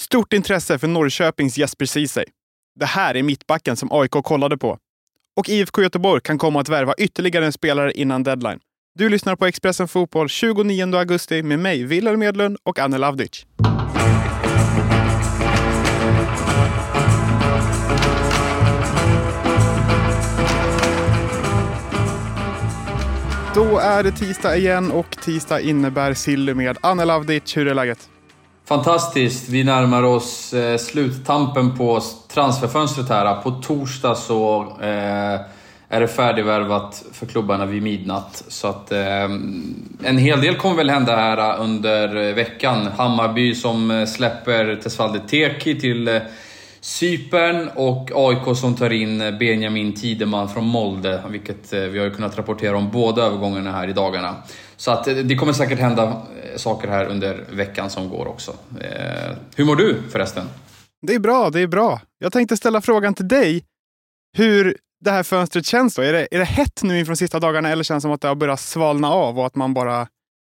Stort intresse för Norrköpings Jesper Ceesay. Det här är mittbacken som AIK kollade på. Och IFK Göteborg kan komma att värva ytterligare en spelare innan deadline. Du lyssnar på Expressen Fotboll 29 augusti med mig, Wilhelm Edlund och Anne Lavdic. Då är det tisdag igen och tisdag innebär Silly med Anne Lavdic. Hur är läget? Fantastiskt. Vi närmar oss eh, sluttampen på transferfönstret här. På torsdag så eh, är det färdigvärvat för klubbarna vid midnatt. Så att eh, en hel del kommer väl hända här under eh, veckan. Hammarby som eh, släpper Tesfalde Teki till eh, Cypern och AIK som tar in Benjamin Tideman från Molde, vilket eh, vi har kunnat rapportera om båda övergångarna här i dagarna. Så att eh, det kommer säkert hända eh, saker här under veckan som går också. Hur mår du förresten? Det är bra, det är bra. Jag tänkte ställa frågan till dig. Hur det här fönstret känns då? Är det, är det hett nu inför de sista dagarna eller känns det som att det har börjat svalna av och att man bara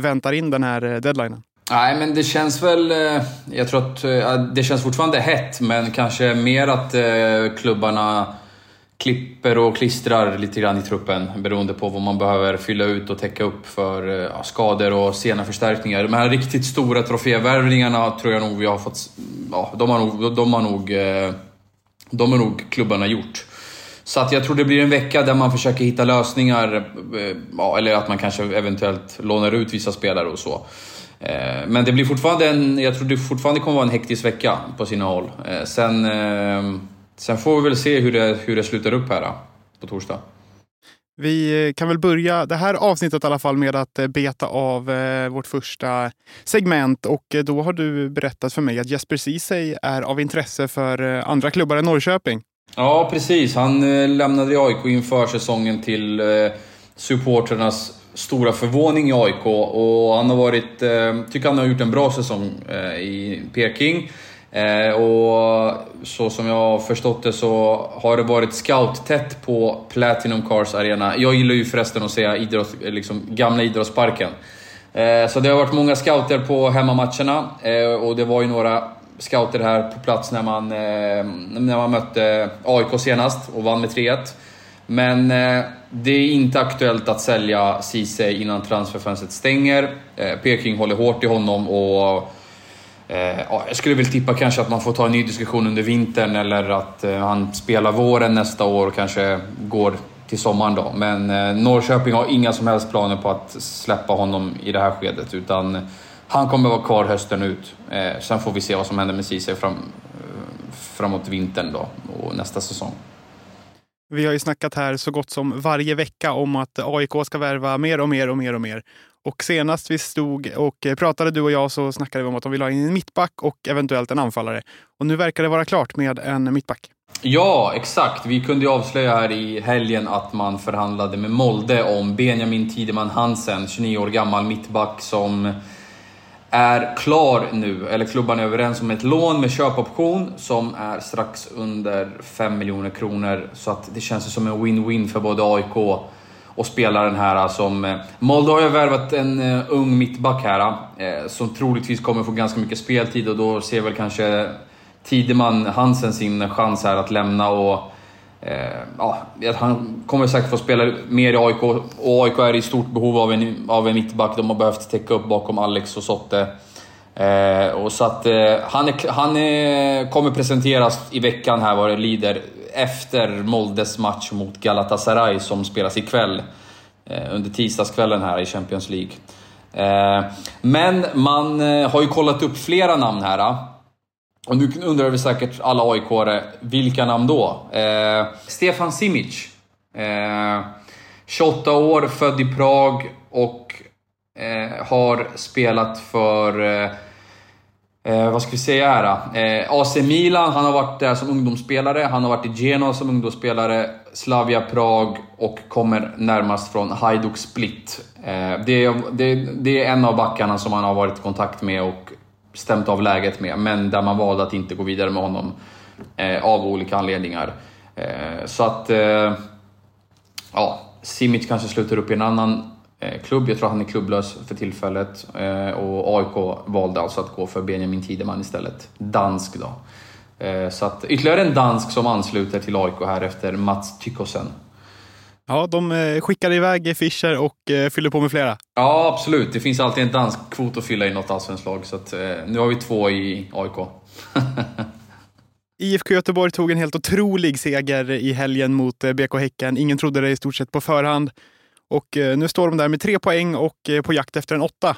väntar in den här deadlinen? Nej, men det känns väl... Eh, jag tror att eh, det känns fortfarande hett, men kanske mer att eh, klubbarna klipper och klistrar lite grann i truppen beroende på vad man behöver fylla ut och täcka upp för ja, skador och sena förstärkningar. De här riktigt stora trofévärvningarna tror jag nog vi har fått... Ja, de har nog, de har nog, de har nog klubbarna gjort. Så att jag tror det blir en vecka där man försöker hitta lösningar, ja, eller att man kanske eventuellt lånar ut vissa spelare och så. Eh, men det blir fortfarande en, jag tror det fortfarande kommer vara en hektisk vecka på sina håll. Eh, sen, sen får vi väl se hur det, hur det slutar upp här på torsdag. Vi kan väl börja det här avsnittet i alla fall med att beta av vårt första segment och då har du berättat för mig att Jesper Ceesay är av intresse för andra klubbar än Norrköping. Ja, precis. Han eh, lämnade AIK inför säsongen till eh, supporternas stora förvåning i AIK och han har varit, eh, tycker han har gjort en bra säsong eh, i Peking. Eh, och så som jag har förstått det så har det varit scout-tätt på Platinum Cars Arena. Jag gillar ju förresten att säga idrott, liksom gamla idrottsparken. Eh, så det har varit många scouter på hemmamatcherna och det var ju några scouter här på plats när man, eh, när man mötte AIK senast och vann med 3-1. Men eh, det är inte aktuellt att sälja Ceesay innan transferfönstret stänger. Eh, Peking håller hårt i honom och eh, jag skulle väl tippa kanske att man får ta en ny diskussion under vintern eller att eh, han spelar våren nästa år och kanske går till sommaren då. Men eh, Norrköping har inga som helst planer på att släppa honom i det här skedet utan han kommer vara kvar hösten ut. Eh, sen får vi se vad som händer med Ceesay fram, framåt vintern då och nästa säsong. Vi har ju snackat här så gott som varje vecka om att AIK ska värva mer och mer och mer och mer. Och senast vi stod och pratade du och jag så snackade vi om att de vill ha in en mittback och eventuellt en anfallare. Och nu verkar det vara klart med en mittback. Ja, exakt. Vi kunde ju avslöja här i helgen att man förhandlade med Molde om Benjamin Tideman Hansen, 29 år gammal mittback som är klar nu, eller klubban är överens om ett lån med köpoption som är strax under 5 miljoner kronor. Så att det känns som en win-win för både AIK och spelaren här eh, som... Eh, Molde har ju värvat en eh, ung mittback här som troligtvis kommer få ganska mycket speltid och då ser väl kanske Tideman Hansen sin chans här att lämna och Eh, ja, han kommer säkert få spela mer i AIK och AIK är i stort behov av en, av en mittback. De har behövt täcka upp bakom Alex och Sotte. Eh, och så att eh, han, är, han är, kommer presenteras i veckan här vad det lider efter Moldes match mot Galatasaray som spelas ikväll. Eh, under tisdagskvällen här i Champions League. Eh, men man eh, har ju kollat upp flera namn här. Och nu undrar vi säkert alla aik vilka namn då? Eh, Stefan Simic. Eh, 28 år, född i Prag och eh, har spelat för... Eh, eh vad ska vi säga här eh, AC Milan, han har varit där som ungdomsspelare. Han har varit i Genoa som ungdomsspelare. Slavia Prag och kommer närmast från Hajduk Split. Eh, det, det, det är en av backarna som han har varit i kontakt med och stämt av läget med, men där man valde att inte gå vidare med honom eh, av olika anledningar. Eh, så att, eh, ja, Simic kanske slutar upp i en annan eh, klubb. Jag tror han är klubblös för tillfället. Eh, och AIK valde alltså att gå för Benjamin Tideman istället. Dansk då. Eh, så att ytterligare en dansk som ansluter till AIK här efter Mats Tykosen. Ja, de eh, skickar iväg Fischer och eh, fyller på med flera. Ja, absolut. Det finns alltid en dansk kvot att fylla i något allsvenskt lag. Så att, nu har vi två i AIK. IFK Göteborg tog en helt otrolig seger i helgen mot BK Häcken. Ingen trodde det i stort sett på förhand. Och nu står de där med tre poäng och på jakt efter en åtta.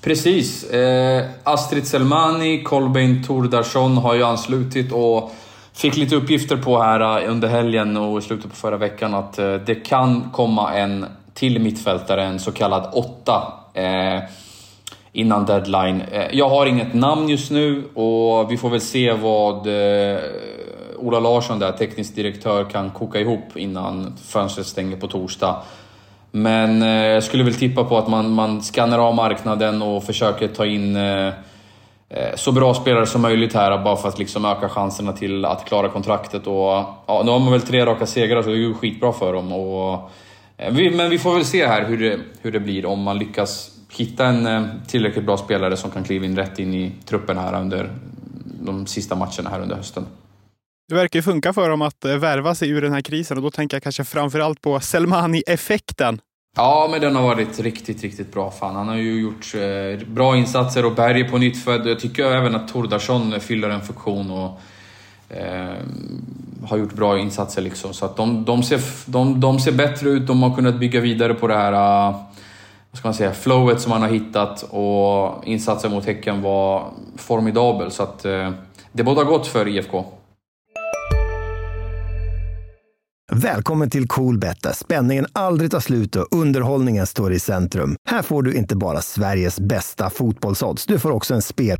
Precis. Eh, Astrid Selmani, Kolbein Tordarsson har ju anslutit och fick lite uppgifter på här eh, under helgen och i slutet på förra veckan att eh, det kan komma en till mittfältare, en så kallad åtta, eh, innan deadline. Eh, jag har inget namn just nu och vi får väl se vad eh, Ola Larsson, där teknisk direktör, kan koka ihop innan fönstret stänger på torsdag. Men eh, jag skulle väl tippa på att man, man skannar av marknaden och försöker ta in eh, Eh, så bra spelare som möjligt här bara för att liksom öka chanserna till att klara kontraktet. Och, ja, nu har man väl tre raka segrar så det är ju skitbra för dem. Och, eh, vi, men vi får väl se här hur det, hur det blir om man lyckas hitta en eh, tillräckligt bra spelare som kan kliva in rätt in i truppen här under de sista matcherna här under hösten. Det verkar ju funka för dem att värva sig ur den här krisen och då tänker jag kanske framförallt på Selmani-effekten. Ja, men den har varit riktigt, riktigt bra. Fan, han har ju gjort eh, bra insatser och Berg är på nytt född. Jag tycker även att Tordarsson fyller en funktion och eh, har gjort bra insatser. Liksom. Så att de, de, ser, de, de ser bättre ut. De har kunnat bygga vidare på det här eh, vad ska man säga, flowet som man har hittat och insatsen mot Häcken var formidabel. Så att eh, det båda gott för IFK. Välkommen till Coolbet där spänningen aldrig tar slut och underhållningen står i centrum. Här får du inte bara Sveriges bästa fotbollsodds, du får också en spel...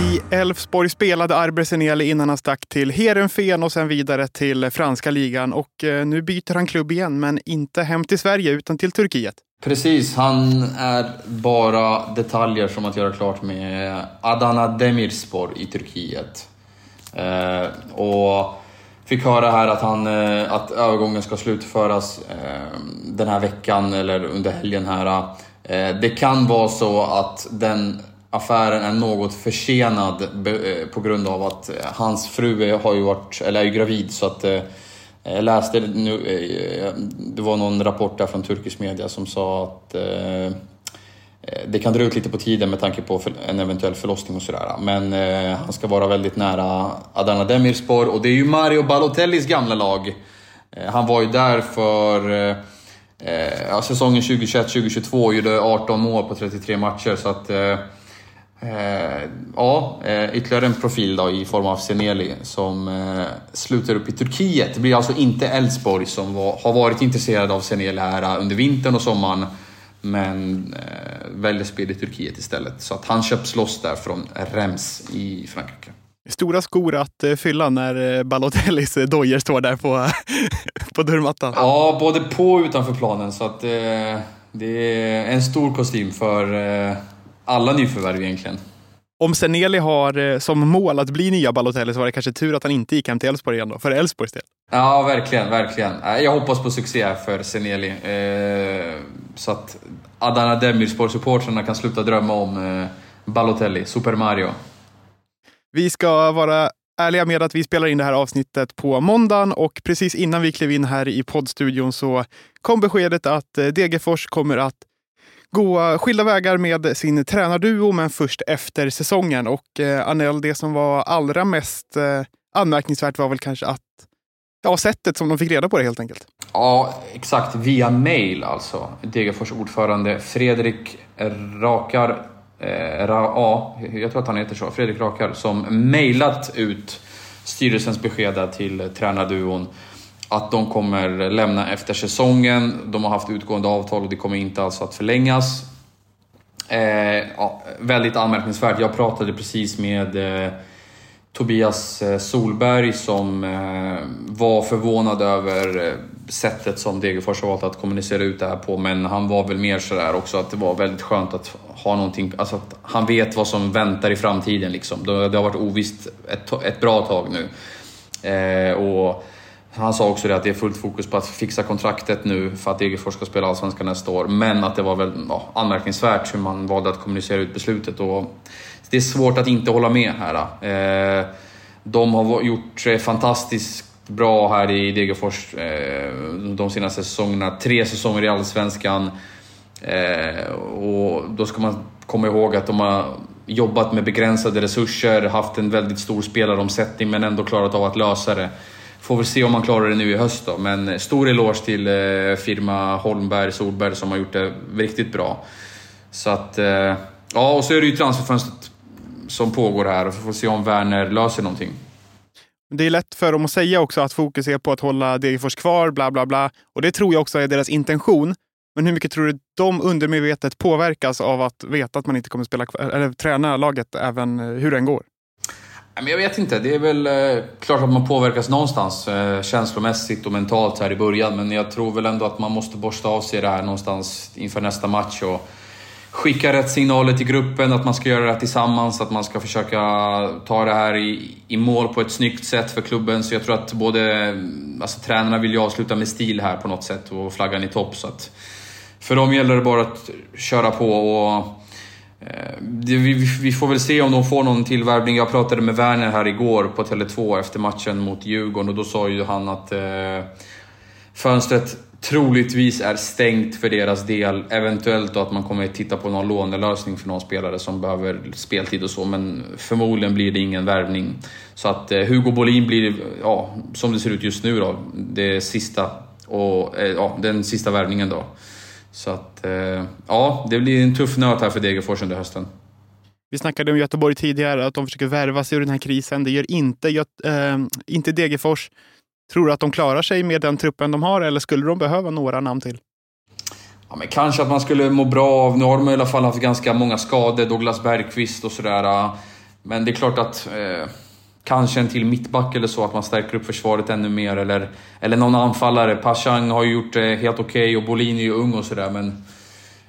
I Elfsborg spelade Arber Seneli innan han stack till Heerenveen och sen vidare till franska ligan. Och eh, nu byter han klubb igen, men inte hem till Sverige utan till Turkiet. Precis, han är bara detaljer som att göra klart med Adana Demirspor i Turkiet. Eh, och fick höra här att, han, eh, att övergången ska slutföras eh, den här veckan eller under helgen här. Eh, det kan vara så att den affären är något försenad eh, på grund av att eh, hans fru har ju varit, eller är ju gravid så att eh, jag läste nu, eh, eh, det var någon rapport där från turkisk media som sa att eh, det kan dra ut lite på tiden med tanke på en eventuell förlossning och sådär. Men eh, han ska vara väldigt nära Adana Demirspor och det är ju Mario Balotellis gamla lag. Han var ju där för säsongen 2021-2022 och gjorde 18 mål på 33 matcher. Så att, Eh, ja, eh, ytterligare en profil då i form av Seneli som eh, slutar upp i Turkiet. Det blir alltså inte Elfsborg som var, har varit intresserade av Seneli här under vintern och sommaren. Men eh, väljer spel i Turkiet istället. Så att han köps loss där från Rems i Frankrike. Stora skor att eh, fylla när eh, Balotellis eh, dojer står där på, på dörrmattan. Ja, både på och utanför planen. Så att det är en stor kostym för alla nyförvärv egentligen. Om Seneli har eh, som mål att bli nya Balotelli så var det kanske tur att han inte gick hem till Elfsborg igen då, för Elfsborgs del. Ja, verkligen, verkligen. Jag hoppas på succé för Seneli. Eh, så att Adana Demirspor-supportrarna kan sluta drömma om eh, Balotelli, Super Mario. Vi ska vara ärliga med att vi spelar in det här avsnittet på måndagen och precis innan vi klev in här i poddstudion så kom beskedet att Degerfors kommer att gå skilda vägar med sin tränarduo, men först efter säsongen. Och eh, Anel, det som var allra mest eh, anmärkningsvärt var väl kanske att Ja, sättet som de fick reda på det helt enkelt. Ja, exakt. Via mail alltså. Degerfors ordförande Fredrik Rakar, eh, Ra, ja, jag tror att han heter så, Fredrik Rakar, som mejlat ut styrelsens besked till tränarduon att de kommer lämna efter säsongen. De har haft utgående avtal och det kommer inte alls att förlängas. Eh, ja, väldigt anmärkningsvärt. Jag pratade precis med eh, Tobias eh, Solberg som eh, var förvånad över eh, sättet som Degerfors har valt att kommunicera ut det här på. Men han var väl mer sådär också att det var väldigt skönt att ha någonting, alltså att han vet vad som väntar i framtiden liksom. Det, det har varit ovisst ett, ett bra tag nu. Eh, och han sa också det att det är fullt fokus på att fixa kontraktet nu för att Degerfors ska spela Allsvenskan nästa år. Men att det var väl ja, anmärkningsvärt hur man valde att kommunicera ut beslutet. Och det är svårt att inte hålla med här. Eh, de har gjort eh, fantastiskt bra här i Degerfors eh, de senaste säsongerna. Tre säsonger i Allsvenskan. Eh, och då ska man komma ihåg att de har jobbat med begränsade resurser, haft en väldigt stor spelaromsättning men ändå klarat av att lösa det. Får väl se om man klarar det nu i höst då, men eh, stor eloge till eh, firma Holmberg Solberg som har gjort det riktigt bra. Så att, eh, ja och så är det ju transferfönstret som pågår här och så får vi se om Werner löser någonting. Det är lätt för dem att säga också att fokus är på att hålla Degerfors kvar, bla bla bla. Och det tror jag också är deras intention. Men hur mycket tror du de undermedvetet påverkas av att veta att man inte kommer spela eller träna laget även eh, hur den går? Jag vet inte. Det är väl eh, klart att man påverkas någonstans eh, känslomässigt och mentalt här i början. Men jag tror väl ändå att man måste borsta av sig det här någonstans inför nästa match. Och skicka rätt signaler till gruppen, att man ska göra det här tillsammans, att man ska försöka ta det här i, i mål på ett snyggt sätt för klubben. Så jag tror att både mm, alltså, tränarna vill ju avsluta med stil här på något sätt och flaggan i topp. Så att för dem gäller det bara att köra på och Eh, vi, vi, får väl se om de får någon tillvärvning. Jag pratade med Werner här igår på Tele2 efter matchen mot Djurgården och då sa ju han att eh, fönstret troligtvis är stängt för deras del. Eventuellt då att man kommer att titta på någon lånelösning för någon spelare som behöver speltid och så, men förmodligen blir det ingen värvning. Så att eh, Hugo Bolin blir, ja, som det ser ut just nu då, det sista, och, eh, ja, den sista värvningen då. Så att, eh, ja, det blir en tuff nöt här för Degerfors under hösten. Vi snackade om Göteborg tidigare, att de försöker värva sig ur den här krisen. Det gör inte, äh, inte Degerfors. Tror du att de klarar sig med den truppen de har eller skulle de behöva några namn till? Ja, men kanske att man skulle må bra av... Nu har de i alla fall haft ganska många skador, Douglas Bergqvist och sådär. Men det är klart att eh, kanske en till mittback eller så, att man stärker upp försvaret ännu mer. Eller, eller någon anfallare. Pashang har ju gjort det helt okej okay, och Bolin är ju ung och sådär. Men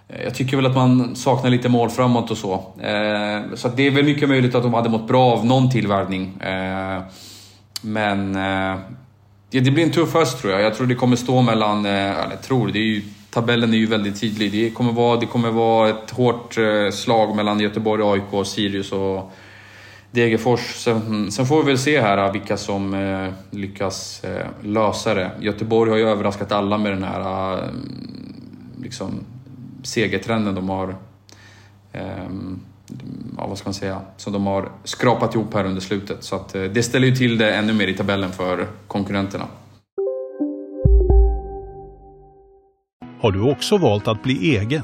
eh, jag tycker väl att man saknar lite mål framåt och så. Eh, så det är väl mycket möjligt att de hade mått bra av någon tillvärvning. Eh, men eh, det, det blir en tuff höst tror jag. Jag tror det kommer stå mellan, eh, eller tror, det är ju, tabellen är ju väldigt tydlig. Det kommer vara, det kommer vara ett hårt eh, slag mellan Göteborg, AIK, Sirius och Degerfors. Sen, sen, får vi väl se här äh, vilka som eh, lyckas äh, lösa det. Göteborg har ju överraskat alla med den här liksom, segertrenden de har ähm, ja, vad ska man säga, som de har skrapat ihop här under slutet. Så att, eh, det ställer ju till det ännu mer i tabellen för konkurrenterna. Har du också valt att bli egen?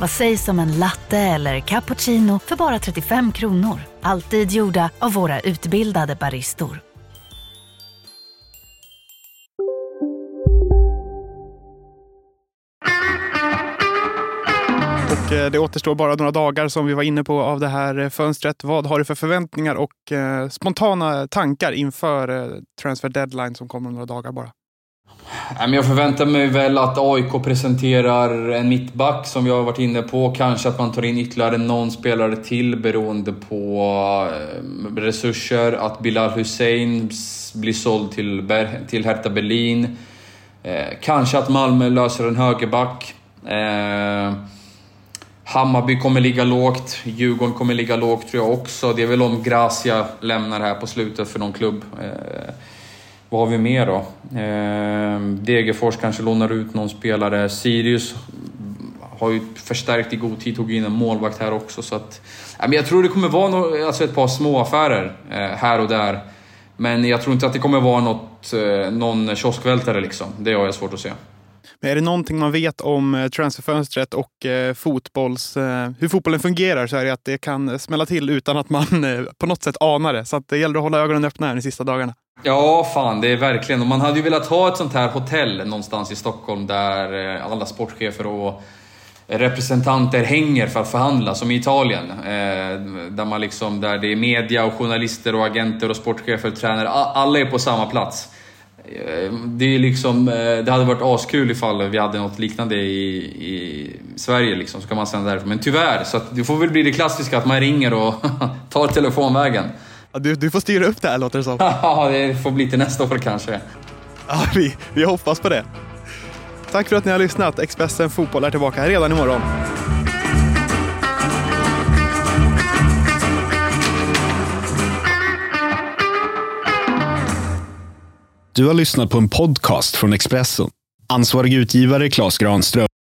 Vad sägs om en latte eller cappuccino för bara 35 kronor? Alltid gjorda av våra utbildade baristor. Och eh, det återstår bara några dagar som vi var inne på av det här eh, fönstret. Vad har du för förväntningar och eh, spontana tankar inför transfer deadline som kommer om några dagar bara? Jag förväntar mig väl att AIK presenterar en mittback som jag har varit inne på. Kanske att man tar in ytterligare någon spelare till beroende på eh, resurser. Att Bilal Hussein blir såld till, till Hertha Berlin. Eh, kanske att Malmö löser en högerback. Eh, Hammarby kommer ligga lågt, Djurgården kommer ligga lågt tror jag också. Det är väl om Gracia lämnar här på slutet för någon klubb. Vad har vi mer då? Eh, Degerfors kanske lånar ut någon spelare. Sirius har ju förstärkt i god tid, tog in en målvakt här också. Så att, eh, jag tror det kommer vara no alltså ett par små affärer eh, här och där. Men jag tror inte att det kommer vara något, eh, någon kioskvältare liksom. Det har jag svårt att se. Men är det någonting man vet om eh, transferfönstret och eh, fotbolls, eh, hur fotbollen fungerar så är det att det kan smälla till utan att man eh, på något sätt anar det. Så det gäller att hålla ögonen öppna här de sista dagarna. Ja, fan det är verkligen. Och man hade ju velat ha ett sånt här hotell någonstans i Stockholm där eh, alla sportchefer och representanter hänger för att förhandla, som i Italien. Eh, där, man liksom, där det är media och journalister och agenter och sportchefer och tränare. Alla är på samma plats. Eh, det, är liksom, eh, det hade varit askul ifall vi hade något liknande i, i Sverige, liksom, så kan man sända därifrån. Men tyvärr, så det får väl bli det klassiska att man ringer och tar telefonvägen. Du, du får styra upp det här låter det som. Ja, det får bli till nästa år kanske. Ja, vi, vi hoppas på det. Tack för att ni har lyssnat. Expressen Fotboll är tillbaka redan imorgon. Du har lyssnat på en podcast från Expressen. Ansvarig utgivare Klas Granström